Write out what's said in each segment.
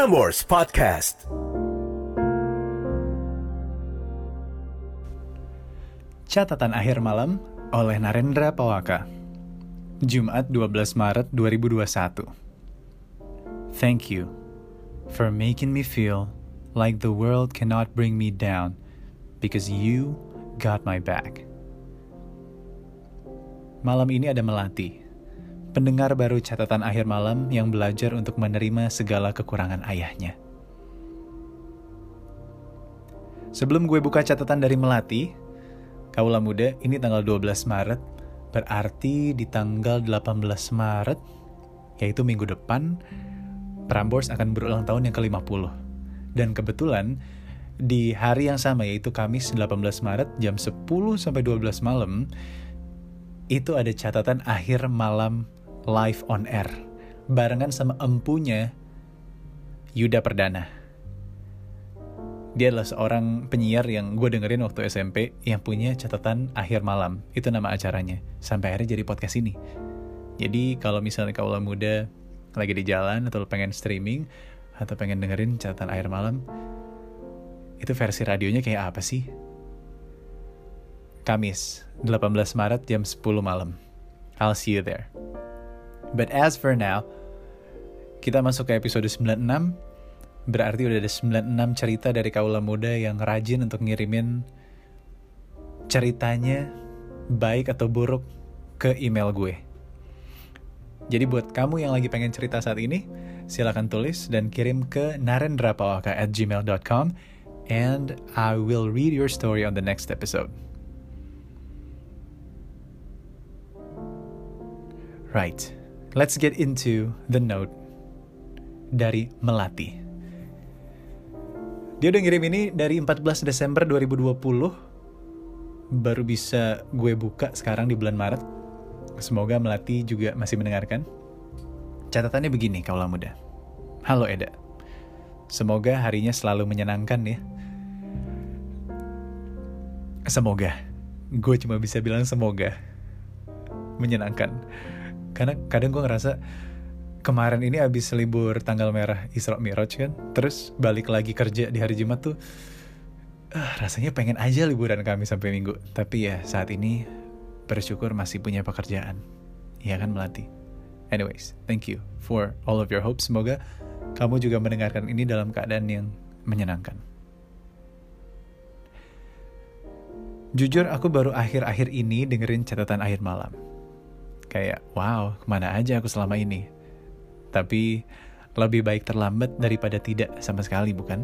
Prambors Podcast. Catatan akhir malam oleh Narendra Pawaka. Jumat 12 Maret 2021. Thank you for making me feel like the world cannot bring me down because you got my back. Malam ini ada Melati, pendengar baru catatan akhir malam yang belajar untuk menerima segala kekurangan ayahnya. Sebelum gue buka catatan dari Melati, Kaula Muda, ini tanggal 12 Maret, berarti di tanggal 18 Maret, yaitu minggu depan, Prambors akan berulang tahun yang ke-50. Dan kebetulan, di hari yang sama yaitu Kamis 18 Maret jam 10 sampai 12 malam, itu ada catatan akhir malam live on air. Barengan sama empunya Yuda Perdana dia adalah seorang penyiar yang gue dengerin waktu SMP yang punya catatan akhir malam. Itu nama acaranya. Sampai akhirnya jadi podcast ini. Jadi kalau misalnya kaulah muda lagi di jalan atau pengen streaming atau pengen dengerin catatan akhir malam, itu versi radionya kayak apa sih? Kamis, 18 Maret jam 10 malam. I'll see you there. But as for now, kita masuk ke episode 96 Berarti udah ada 96 cerita dari kaula muda yang rajin untuk ngirimin ceritanya baik atau buruk ke email gue. Jadi buat kamu yang lagi pengen cerita saat ini, silahkan tulis dan kirim ke narendrapawaka at gmail.com and I will read your story on the next episode. Right, let's get into the note dari Melati. Dia udah ngirim ini dari 14 Desember 2020. Baru bisa gue buka sekarang di bulan Maret. Semoga Melati juga masih mendengarkan. Catatannya begini, kaulah muda. Halo Eda. Semoga harinya selalu menyenangkan ya. Semoga. Gue cuma bisa bilang semoga. Menyenangkan. Karena kadang gue ngerasa kemarin ini abis libur tanggal merah Isra Miraj kan terus balik lagi kerja di hari Jumat tuh uh, rasanya pengen aja liburan kami sampai minggu. Tapi ya saat ini bersyukur masih punya pekerjaan. Ya kan melatih anyways thank you for all of your hopes. Semoga kamu juga mendengarkan ini dalam keadaan yang menyenangkan. Jujur aku baru akhir-akhir ini dengerin catatan akhir malam kayak wow ke mana aja aku selama ini tapi lebih baik terlambat daripada tidak sama sekali, bukan?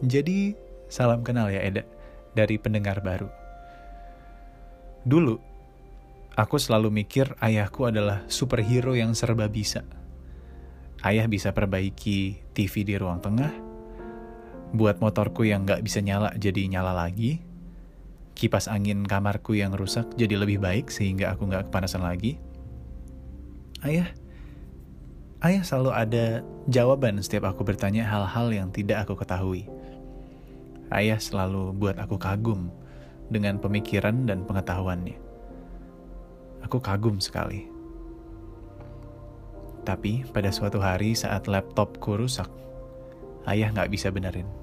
Jadi, salam kenal ya Eda, dari pendengar baru. Dulu, aku selalu mikir ayahku adalah superhero yang serba bisa. Ayah bisa perbaiki TV di ruang tengah, buat motorku yang gak bisa nyala jadi nyala lagi, kipas angin kamarku yang rusak jadi lebih baik sehingga aku gak kepanasan lagi. Ayah, Ayah selalu ada jawaban setiap aku bertanya hal-hal yang tidak aku ketahui. Ayah selalu buat aku kagum dengan pemikiran dan pengetahuannya. Aku kagum sekali. Tapi pada suatu hari saat laptopku rusak, ayah nggak bisa benerin.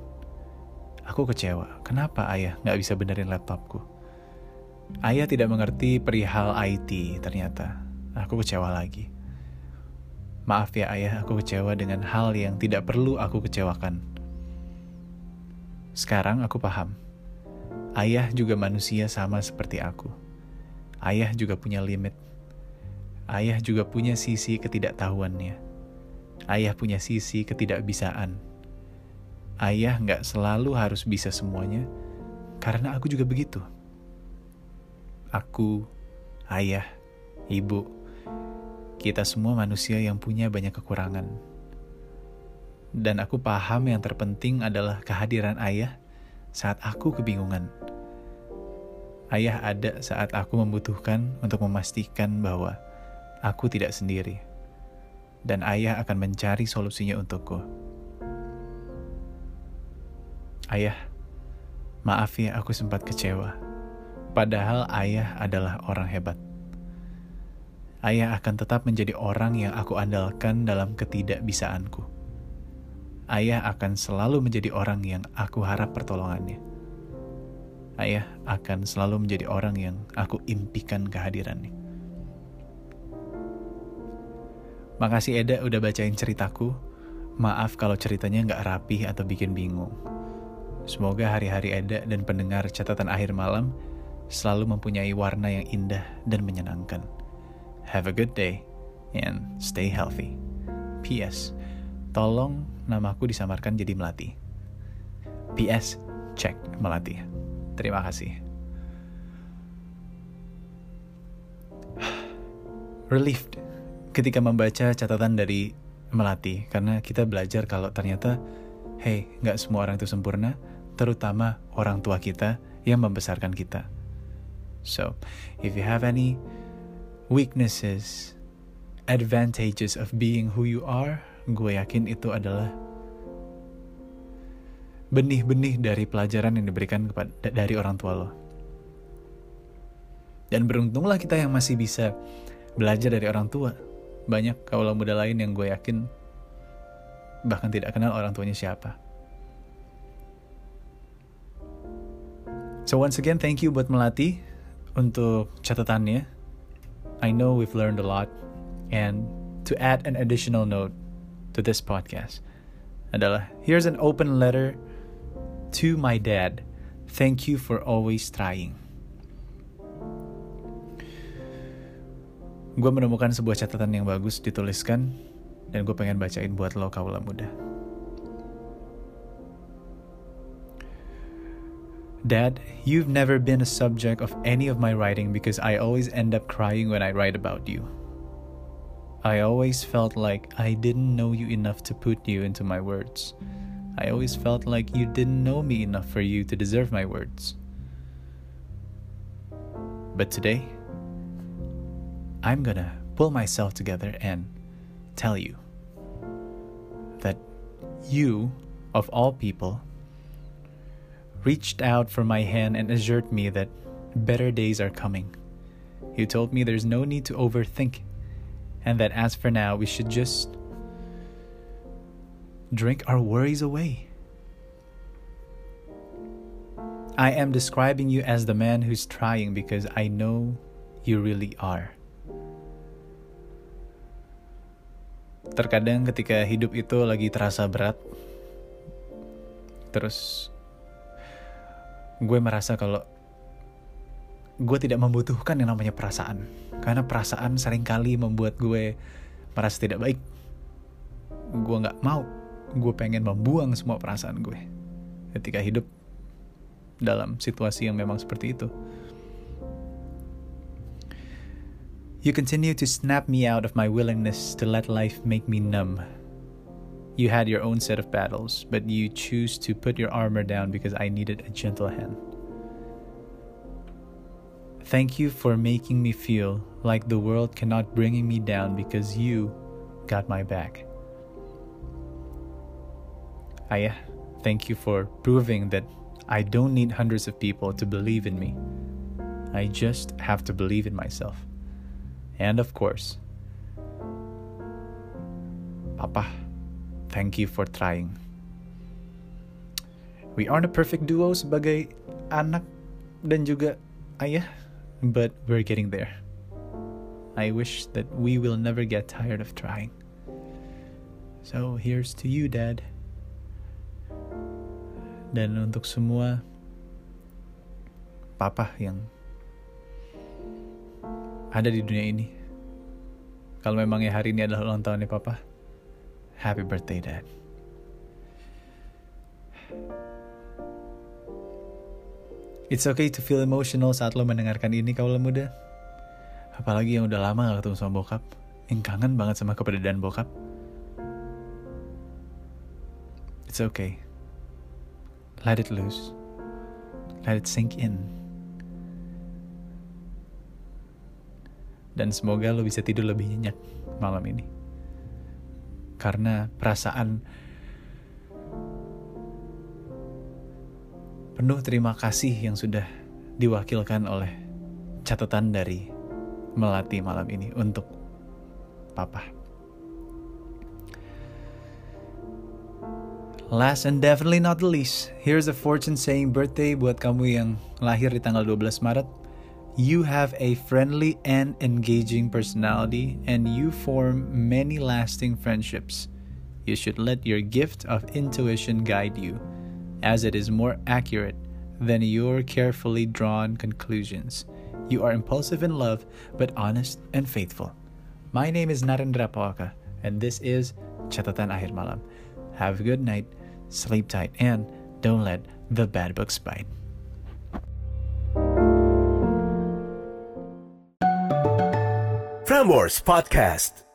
Aku kecewa. Kenapa ayah nggak bisa benerin laptopku? Ayah tidak mengerti perihal IT ternyata. Aku kecewa lagi. Maaf ya ayah, aku kecewa dengan hal yang tidak perlu aku kecewakan. Sekarang aku paham. Ayah juga manusia sama seperti aku. Ayah juga punya limit. Ayah juga punya sisi ketidaktahuannya. Ayah punya sisi ketidakbisaan. Ayah nggak selalu harus bisa semuanya, karena aku juga begitu. Aku, ayah, ibu, kita semua manusia yang punya banyak kekurangan. Dan aku paham yang terpenting adalah kehadiran ayah saat aku kebingungan. Ayah ada saat aku membutuhkan untuk memastikan bahwa aku tidak sendiri. Dan ayah akan mencari solusinya untukku. Ayah, maaf ya aku sempat kecewa. Padahal ayah adalah orang hebat ayah akan tetap menjadi orang yang aku andalkan dalam ketidakbisaanku. ayah akan selalu menjadi orang yang aku harap pertolongannya. Ayah akan selalu menjadi orang yang aku impikan kehadirannya. Makasih Eda udah bacain ceritaku. Maaf kalau ceritanya nggak rapih atau bikin bingung. Semoga hari-hari Eda dan pendengar catatan akhir malam selalu mempunyai warna yang indah dan menyenangkan. Have a good day and stay healthy. P.S. Tolong namaku disamarkan jadi Melati. P.S. Cek Melati. Terima kasih. Relieved ketika membaca catatan dari Melati karena kita belajar kalau ternyata hey, nggak semua orang itu sempurna, terutama orang tua kita yang membesarkan kita. So, if you have any weaknesses, advantages of being who you are, gue yakin itu adalah benih-benih dari pelajaran yang diberikan kepada dari orang tua lo. Dan beruntunglah kita yang masih bisa belajar dari orang tua. Banyak kaulah muda lain yang gue yakin bahkan tidak kenal orang tuanya siapa. So once again, thank you buat Melati untuk catatannya. I know we've learned a lot, and to add an additional note to this podcast adalah here's an open letter to my dad. Thank you for always trying. Gue menemukan sebuah catatan yang bagus dituliskan dan gue pengen bacain buat lo kaula muda. Dad, you've never been a subject of any of my writing because I always end up crying when I write about you. I always felt like I didn't know you enough to put you into my words. I always felt like you didn't know me enough for you to deserve my words. But today, I'm gonna pull myself together and tell you that you, of all people, reached out for my hand and assured me that better days are coming. You told me there's no need to overthink, and that as for now, we should just drink our worries away. I am describing you as the man who's trying because I know you really are. Terkadang ketika hidup itu lagi terasa berat, terus gue merasa kalau gue tidak membutuhkan yang namanya perasaan. Karena perasaan sering kali membuat gue merasa tidak baik. Gue nggak mau. Gue pengen membuang semua perasaan gue ketika hidup dalam situasi yang memang seperti itu. You continue to snap me out of my willingness to let life make me numb You had your own set of battles, but you choose to put your armor down because I needed a gentle hand. Thank you for making me feel like the world cannot bring me down because you got my back. Ayah, thank you for proving that I don't need hundreds of people to believe in me. I just have to believe in myself. And of course, Papa. Thank you for trying. We aren't a perfect duo sebagai anak dan juga ayah, but we're getting there. I wish that we will never get tired of trying. So here's to you, Dad. Dan untuk semua papa yang ada di dunia ini. Kalau memang ya hari ini adalah ulang tahunnya papa, Happy birthday, Dad. It's okay to feel emotional saat lo mendengarkan ini kalau muda. Apalagi yang udah lama gak ketemu sama bokap. Yang kangen banget sama keberadaan bokap. It's okay. Let it loose. Let it sink in. Dan semoga lo bisa tidur lebih nyenyak malam ini karena perasaan penuh terima kasih yang sudah diwakilkan oleh catatan dari Melati malam ini untuk Papa. last and definitely not the least, here's a fortune saying birthday buat kamu yang lahir di tanggal 12 Maret. You have a friendly and engaging personality, and you form many lasting friendships. You should let your gift of intuition guide you, as it is more accurate than your carefully drawn conclusions. You are impulsive in love, but honest and faithful. My name is Narendra Pawaka, and this is Catatan Akhir Malam. Have a good night, sleep tight, and don't let the bad books bite. Frameworks Podcast.